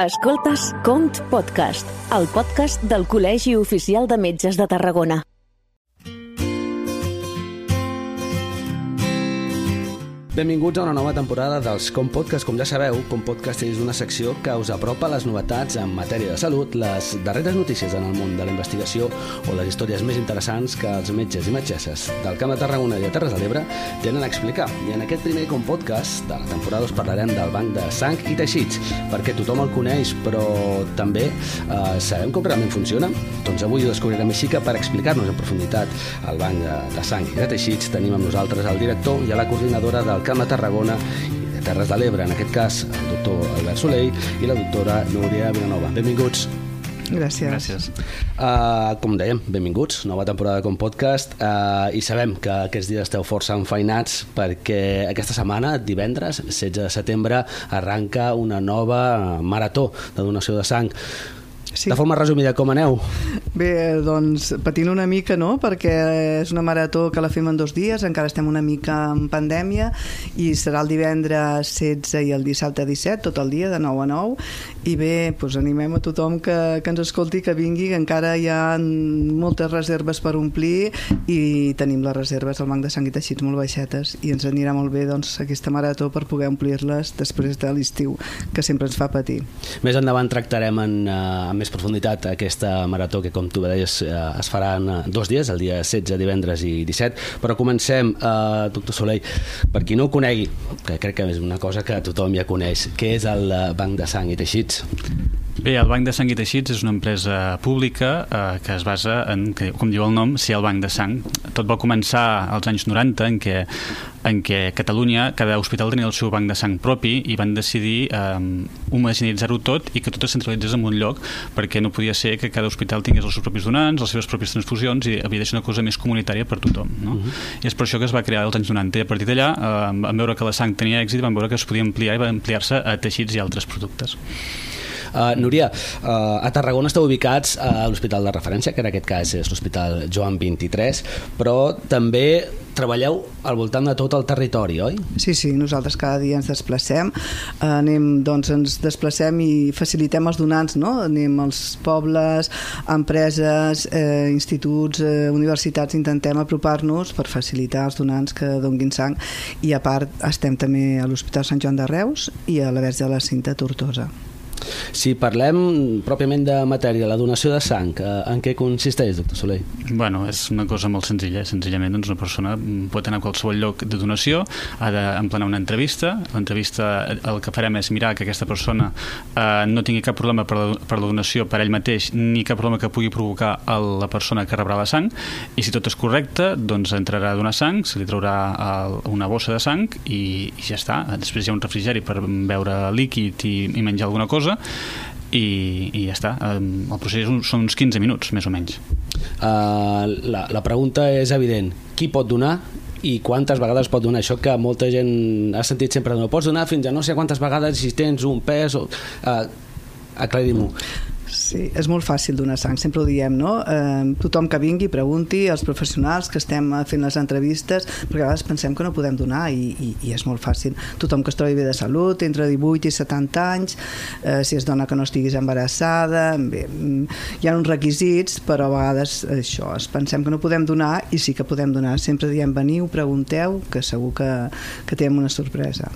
Escoltes Cont Podcast, el podcast del Col·legi Oficial de Metges de Tarragona. Benvinguts a una nova temporada dels Com Podcast. Com ja sabeu, Com Podcast és una secció que us apropa les novetats en matèria de salut, les darreres notícies en el món de la investigació o les històries més interessants que els metges i metgesses del Camp de Tarragona i de Terres de l'Ebre tenen a explicar. I en aquest primer Com Podcast de la temporada us parlarem del banc de sang i teixits, perquè tothom el coneix, però també eh, sabem com realment funciona? Doncs avui ho descobrirem així que per explicar-nos en profunditat el banc de, de sang i de teixits tenim amb nosaltres el director i a la coordinadora del Camp de Tarragona i de Terres de l'Ebre, en aquest cas el doctor Albert Soleil i la doctora Núria Vilanova. Benvinguts. Gràcies. Gràcies. Uh, com dèiem, benvinguts, nova temporada com podcast uh, i sabem que aquests dies esteu força enfeinats perquè aquesta setmana, divendres, 16 de setembre, arranca una nova marató de donació de sang. Sí. De forma resumida, com aneu? Bé, doncs patint una mica, no?, perquè és una marató que la fem en dos dies, encara estem una mica en pandèmia, i serà el divendres 16 i el dissabte 17, tot el dia, de 9 a 9, i bé, doncs animem a tothom que, que ens escolti, que vingui, que encara hi ha moltes reserves per omplir, i tenim les reserves al Banc de Sang i Teixits molt baixetes, i ens anirà molt bé, doncs, aquesta marató per poder omplir-les després de l'estiu, que sempre ens fa patir. Més endavant tractarem en, en més profunditat aquesta marató que, com tu deies, eh, es farà en eh, dos dies, el dia 16, divendres i 17, però comencem, eh, doctor Soleil, per qui no ho conegui, que crec que és una cosa que tothom ja coneix, què és el eh, Banc de Sang i Teixits? Bé, el Banc de Sang i Teixits és una empresa pública eh, que es basa en, com diu el nom, ser el banc de sang. Tot va començar als anys 90 en què, en què Catalunya, cada hospital tenia el seu banc de sang propi i van decidir eh, homogeneitzar-ho tot i que tot es centralitzés en un lloc perquè no podia ser que cada hospital tingués els seus propis donants, les seves pròpies transfusions i havia de ser una cosa més comunitària per tothom. No? Uh -huh. I és per això que es va crear als anys 90 i a partir d'allà eh, van veure que la sang tenia èxit van veure que es podia ampliar i va ampliar-se a teixits i altres productes. Uh, Núria, uh, a Tarragona esteu ubicats a l'hospital de referència, que en aquest cas és l'Hospital Joan 23, però també treballeu al voltant de tot el territori, oi? Sí, sí, nosaltres cada dia ens desplacem, anem, doncs ens desplacem i facilitem els donants, no? Anem als pobles, empreses, eh, instituts, eh, universitats, intentem apropar-nos per facilitar els donants que donguin sang i a part estem també a l'Hospital Sant Joan de Reus i a la Verge de la Cinta Tortosa. Si parlem pròpiament de matèria, la donació de sang, eh, en què consisteix, doctor Soleil? Bueno, és una cosa molt senzilla. Senzillament, doncs, una persona pot anar a qualsevol lloc de donació, ha d'emplenar una entrevista. L'entrevista, el que farem és mirar que aquesta persona eh, no tingui cap problema per la, per la donació per ell mateix, ni cap problema que pugui provocar a la persona que rebrà la sang, i si tot és correcte, doncs entrarà a donar sang, se li traurà el, una bossa de sang i, i ja està. Després hi ha un refrigeri per beure líquid i, i menjar alguna cosa, i, i ja està. El procés són uns 15 minuts, més o menys. Uh, la, la pregunta és evident. Qui pot donar i quantes vegades pot donar això que molta gent ha sentit sempre no pots donar fins a no sé quantes vegades si tens un pes o... Uh, aclarim-ho Sí, és molt fàcil donar sang, sempre ho diem, no? Eh, tothom que vingui, pregunti, els professionals que estem fent les entrevistes, perquè a vegades pensem que no podem donar i, i, i és molt fàcil. Tothom que es trobi bé de salut, entre 18 i 70 anys, eh, si és dona que no estiguis embarassada, bé, hi ha uns requisits, però a vegades això, es pensem que no podem donar i sí que podem donar. Sempre diem veniu, pregunteu, que segur que, que tenim una sorpresa.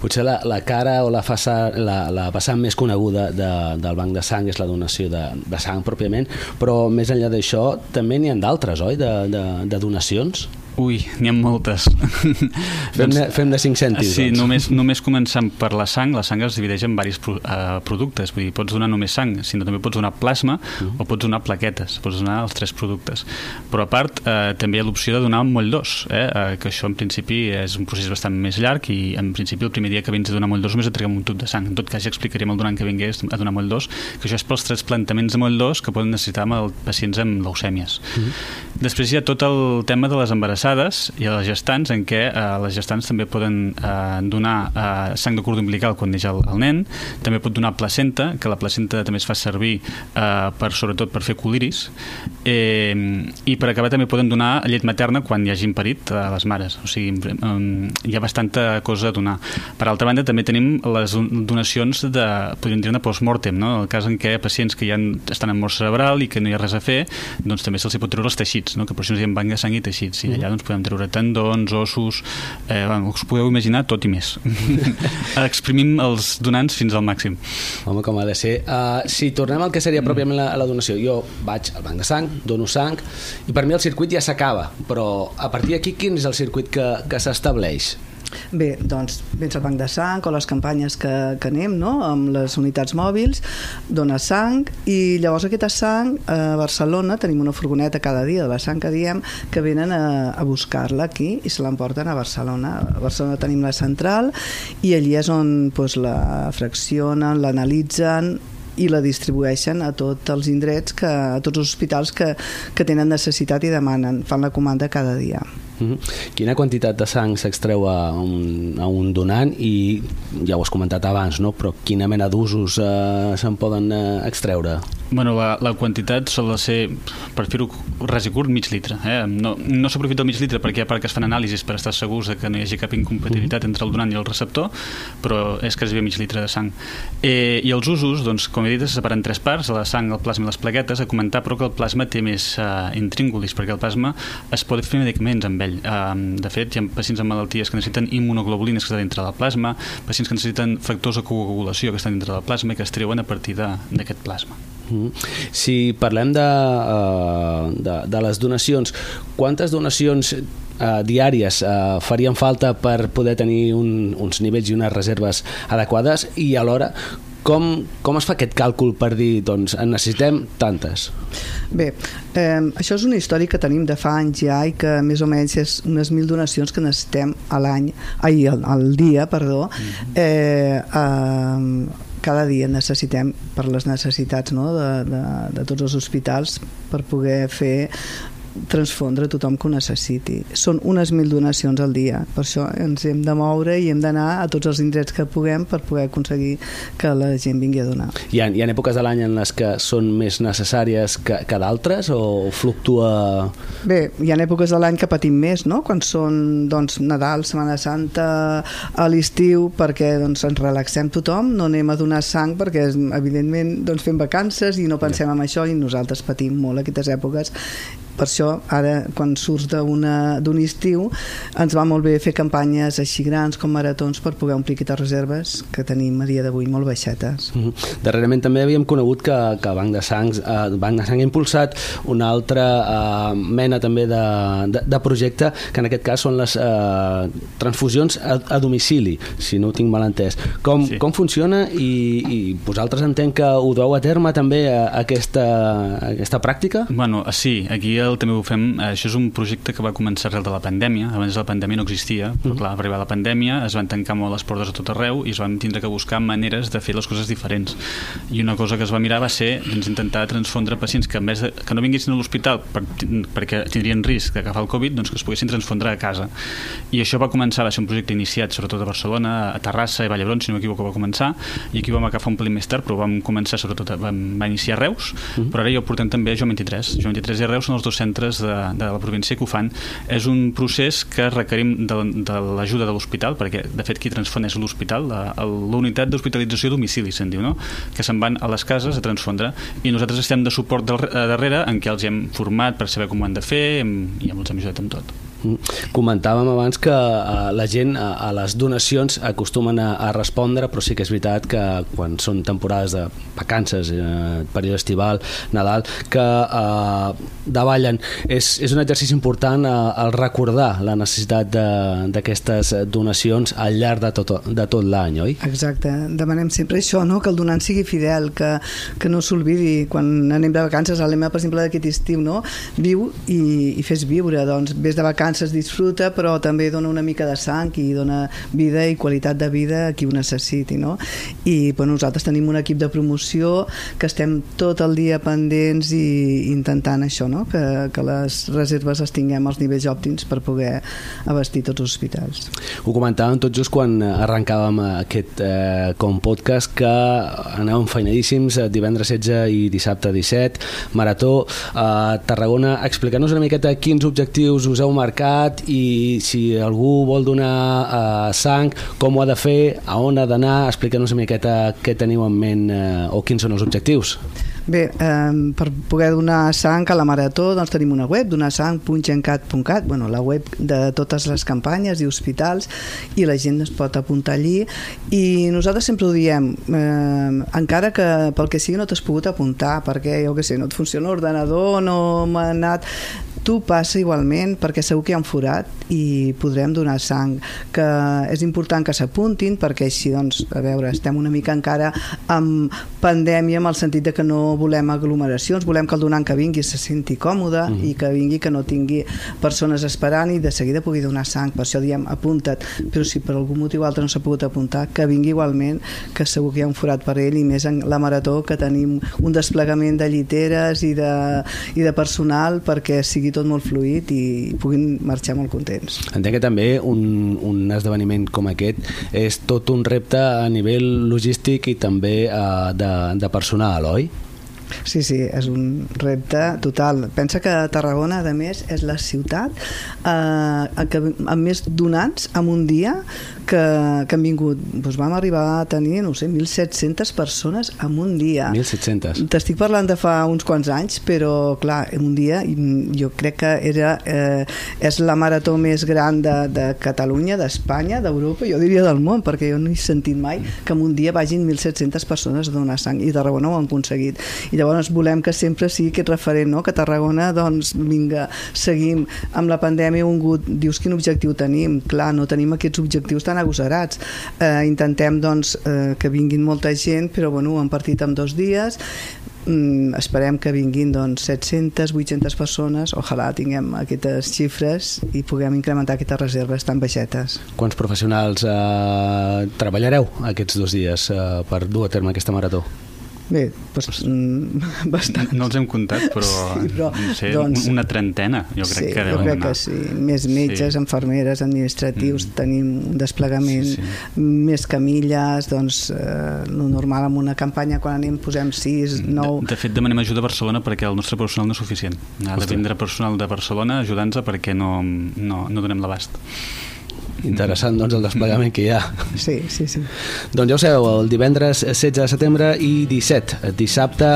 Potser la, la cara o la, façana, la, la vessant més coneguda de, del banc de sang és la donació de, de sang pròpiament, però més enllà d'això també n'hi ha d'altres, oi, de, de, de donacions? Ui, n'hi ha moltes. Fem, de, fem de 5 cèntims. Sí, doncs. només, només començant per la sang, la sang es divideix en diversos pro, uh, productes, vull dir, pots donar només sang, sinó també pots donar plasma uh Mm-hmm. -huh. o pots donar plaquetes, pots donar els tres productes. Però a part, uh, també hi ha l'opció de donar moll d'os, eh? uh, que això en principi és un procés bastant més llarg i en principi el primer dia que vens a donar moll d'os només et traguem un tub de sang. En tot cas ja explicaríem al donant que vingués a donar moll d'os, que això és pels trasplantaments de moll d'os que poden necessitar amb els pacients amb leucèmies. Uh Mm-hmm. -huh. Després hi ha tot el tema de les embarassades embarassades i a les gestants, en què eh, les gestants també poden eh, donar eh, sang de cordó umbilical quan neix el, el nen, també pot donar placenta, que la placenta també es fa servir eh, per, sobretot per fer coliris, eh, i per acabar també poden donar llet materna quan hi hagi imparit a les mares, o sigui, eh, hi ha bastanta cosa a donar. Per altra banda, també tenim les donacions de, podríem dir-ne, post-mortem, no? en el cas en què pacients que ja estan en mort cerebral i que no hi ha res a fer, doncs també se'ls pot treure els teixits, no? que per això ens diem banc de sang i teixits, i allà doncs, podem treure tendons, ossos, eh, bueno, us podeu imaginar tot i més. Exprimim els donants fins al màxim. Home, com ha de ser. Uh, si tornem al que seria pròpiament la, la donació, jo vaig al banc de sang, dono sang, i per mi el circuit ja s'acaba, però a partir d'aquí quin és el circuit que, que s'estableix? Bé, doncs vens al banc de sang o les campanyes que, que anem no? amb les unitats mòbils, dona sang i llavors aquesta sang a Barcelona tenim una furgoneta cada dia de la sang que diem que venen a, a buscar-la aquí i se l'emporten a Barcelona. A Barcelona tenim la central i allí és on pues, la fraccionen, l'analitzen i la distribueixen a tots els indrets, que, a tots els hospitals que, que tenen necessitat i demanen, fan la comanda cada dia. -hmm. Quina quantitat de sang s'extreu a, un, a un donant i ja ho has comentat abans, no? però quina mena d'usos eh, se'n poden eh, extreure? Bueno, la, la quantitat sol ser, per fer-ho res i curt, mig litre. Eh? No, no s'aprofita el mig litre perquè ha part que es fan anàlisis per estar segurs de que no hi hagi cap incompatibilitat entre el donant i el receptor, però és que es ve mig litre de sang. Eh, I els usos, doncs, com he dit, se separen tres parts, la sang, el plasma i les plaquetes, a comentar però que el plasma té més eh, intríngulis, perquè el plasma es pot fer medicaments amb ell. Eh, de fet, hi ha pacients amb malalties que necessiten immunoglobulines que estan dintre del plasma, pacients que necessiten factors de coagulació que estan dintre del plasma i que es treuen a partir d'aquest plasma. Si parlem de, uh, de, de les donacions, quantes donacions uh, diàries uh, farien falta per poder tenir un, uns nivells i unes reserves adequades? I alhora com, com es fa aquest càlcul per dir, doncs, en necessitem tantes? Bé, eh, això és una història que tenim de fa anys ja i que més o menys és unes mil donacions que necessitem a l'any, ai, al, al dia, perdó, eh, eh, cada dia necessitem per les necessitats no, de, de, de tots els hospitals per poder fer transfondre tothom que ho necessiti. Són unes mil donacions al dia, per això ens hem de moure i hem d'anar a tots els indrets que puguem per poder aconseguir que la gent vingui a donar. Hi ha, hi ha èpoques de l'any en les que són més necessàries que, que d'altres o fluctua... Bé, hi ha èpoques de l'any que patim més, no? quan són doncs, Nadal, Setmana Santa, a l'estiu, perquè doncs, ens relaxem tothom, no anem a donar sang perquè evidentment doncs, fem vacances i no pensem en això i nosaltres patim molt aquestes èpoques per això ara quan surts d'un estiu ens va molt bé fer campanyes així grans com maratons per poder omplir aquestes reserves que tenim a dia d'avui molt baixetes mm -hmm. Darrerament també havíem conegut que, que Banc de Sang eh, Banc de Sang ha impulsat una altra eh, mena també de, de, de projecte que en aquest cas són les eh, transfusions a, a domicili si no ho tinc mal entès com, sí. com funciona i, i vosaltres entenc que ho dueu a terme també a, a aquesta, a aquesta pràctica? Bueno, sí, aquí el també ho fem, eh, això és un projecte que va començar arrel de la pandèmia, abans la pandèmia no existia, però mm. clar, va arribar la pandèmia, es van tancar molt les portes a tot arreu i es van tindre que buscar maneres de fer les coses diferents. I una cosa que es va mirar va ser doncs, intentar transfondre pacients que, en vez de, que no vinguessin a l'hospital per, perquè tindrien risc d'agafar el Covid, doncs que es poguessin transfondre a casa. I això va començar, va ser un projecte iniciat sobretot a Barcelona, a Terrassa i Vallebron, si no m'equivoco, va començar, i aquí vam agafar un pelín més tard, però vam començar sobretot, vam, va iniciar a Reus, mm. però ara ja ho portem també a Jo 23. Jo 23 i a Reus són els dos centres de, de la província que ho fan. És un procés que requerim de, de l'ajuda de l'hospital, perquè de fet qui transfon és l'hospital, l'unitat d'hospitalització a domicili, se'n diu, no? que se'n van a les cases a transfondre i nosaltres estem de suport del, darrere en què els hem format per saber com ho han de fer i ens hem ajudat amb tot. Comentàvem abans que uh, la gent a, a les donacions acostumen a, respondre, però sí que és veritat que quan són temporades de vacances, eh, període estival, Nadal, que uh, davallen. És, és un exercici important el recordar la necessitat d'aquestes donacions al llarg de tot, de tot l'any, oi? Exacte. Demanem sempre això, no? que el donant sigui fidel, que, que no s'olvidi quan anem de vacances, a l'EMA, per exemple, d'aquest estiu, no? viu i, i fes viure, doncs, vés de vacances descansa, es disfruta, però també dona una mica de sang i dona vida i qualitat de vida a qui ho necessiti, no? I bueno, nosaltres tenim un equip de promoció que estem tot el dia pendents i intentant això, no? Que, que les reserves les tinguem als nivells òptims per poder abastir tots els hospitals. Ho comentàvem tot just quan arrencàvem aquest eh, com podcast que anàvem feinadíssims eh, divendres 16 i dissabte 17, Marató a Tarragona. Explica'ns una miqueta quins objectius us heu marcat i si algú vol donar eh, sang, com ho ha de fer, a on ha d'anar, explica'ns una miqueta què teniu en ment eh, o quins són els objectius. Bé, eh, per poder donar sang a la Marató doncs tenim una web, donarsang.gencat.cat, bueno, la web de totes les campanyes i hospitals i la gent es pot apuntar allí. I nosaltres sempre ho diem eh, encara que pel que sigui no t'has pogut apuntar perquè, jo que sé, no et funciona l'ordenador, no m'ha anat tu passa igualment perquè segur que hi ha un forat i podrem donar sang. Que és important que s'apuntin perquè així doncs, a veure, estem una mica encara amb pandèmia amb el sentit de que no volem aglomeracions volem que el donant que vingui se senti còmode mm. i que vingui que no tingui persones esperant i de seguida pugui donar sang per això diem apunta't, però si per algun motiu altre no s'ha pogut apuntar, que vingui igualment que segur que hi ha un forat per ell i més en la marató que tenim un desplegament de lliteres i de, i de personal perquè sigui tot molt fluid i puguin marxar molt contents. Entenc que també un, un esdeveniment com aquest és tot un repte a nivell logístic i també uh, de, de personal, oi? Sí, sí, és un repte total. Pensa que Tarragona, a més, és la ciutat eh, que, amb més donants en un dia que, que han vingut. Doncs vam arribar a tenir, no sé, 1.700 persones en un dia. 1.700. T'estic parlant de fa uns quants anys, però, clar, en un dia jo crec que era, eh, és la marató més gran de, de Catalunya, d'Espanya, d'Europa, jo diria del món, perquè jo no he sentit mai que en un dia vagin 1.700 persones a donar sang, i Tarragona ho han aconseguit. I llavors volem que sempre sigui aquest referent, no? que Tarragona, doncs, vinga, seguim amb la pandèmia un gut, dius quin objectiu tenim, clar, no tenim aquests objectius tan agosarats, eh, intentem doncs, eh, que vinguin molta gent, però bueno, ho hem partit en dos dies, mm, esperem que vinguin doncs, 700, 800 persones, ojalà tinguem aquestes xifres i puguem incrementar aquestes reserves tan baixetes. Quants professionals eh, treballareu aquests dos dies eh, per dur a terme aquesta marató? Bé, doncs, mm, bastant. No els hem comptat, però, sí, però no sé, doncs, una trentena, jo crec sí, que deuen jo crec anar. que sí. Més metges, sí. infermeres, administratius, mm. tenim un desplegament, sí, sí. més camilles, doncs, eh, lo normal amb una campanya quan anem posem 6, 9... De, de fet, demanem ajuda a Barcelona perquè el nostre personal no és suficient. Ha de vindre personal de Barcelona ajudant-nos perquè no, no, no donem l'abast interessant doncs, el desplegament que hi ha. Sí, sí, sí. Doncs ja ho sabeu, el divendres 16 de setembre i 17, dissabte,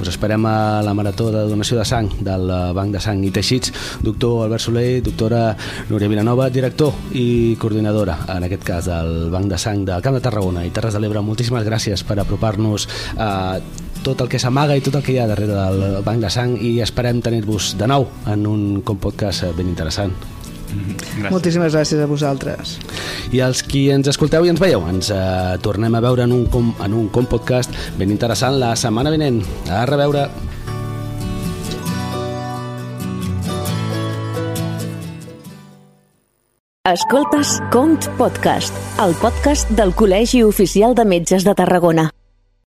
us esperem a la marató de donació de sang del Banc de Sang i Teixits. Doctor Albert Soler, doctora Núria Vilanova, director i coordinadora, en aquest cas, del Banc de Sang del Camp de Tarragona i Terres de l'Ebre. Moltíssimes gràcies per apropar-nos a tot el que s'amaga i tot el que hi ha darrere del Banc de Sang i esperem tenir-vos de nou en un com podcast ben interessant. Gràcies. Moltíssimes gràcies a vosaltres. I als qui ens escolteu i ens veieu, ens eh, tornem a veure en un, com, en un com podcast ben interessant la setmana vinent. A reveure. Escoltes Cont Podcast, el podcast del Col·legi Oficial de Metges de Tarragona.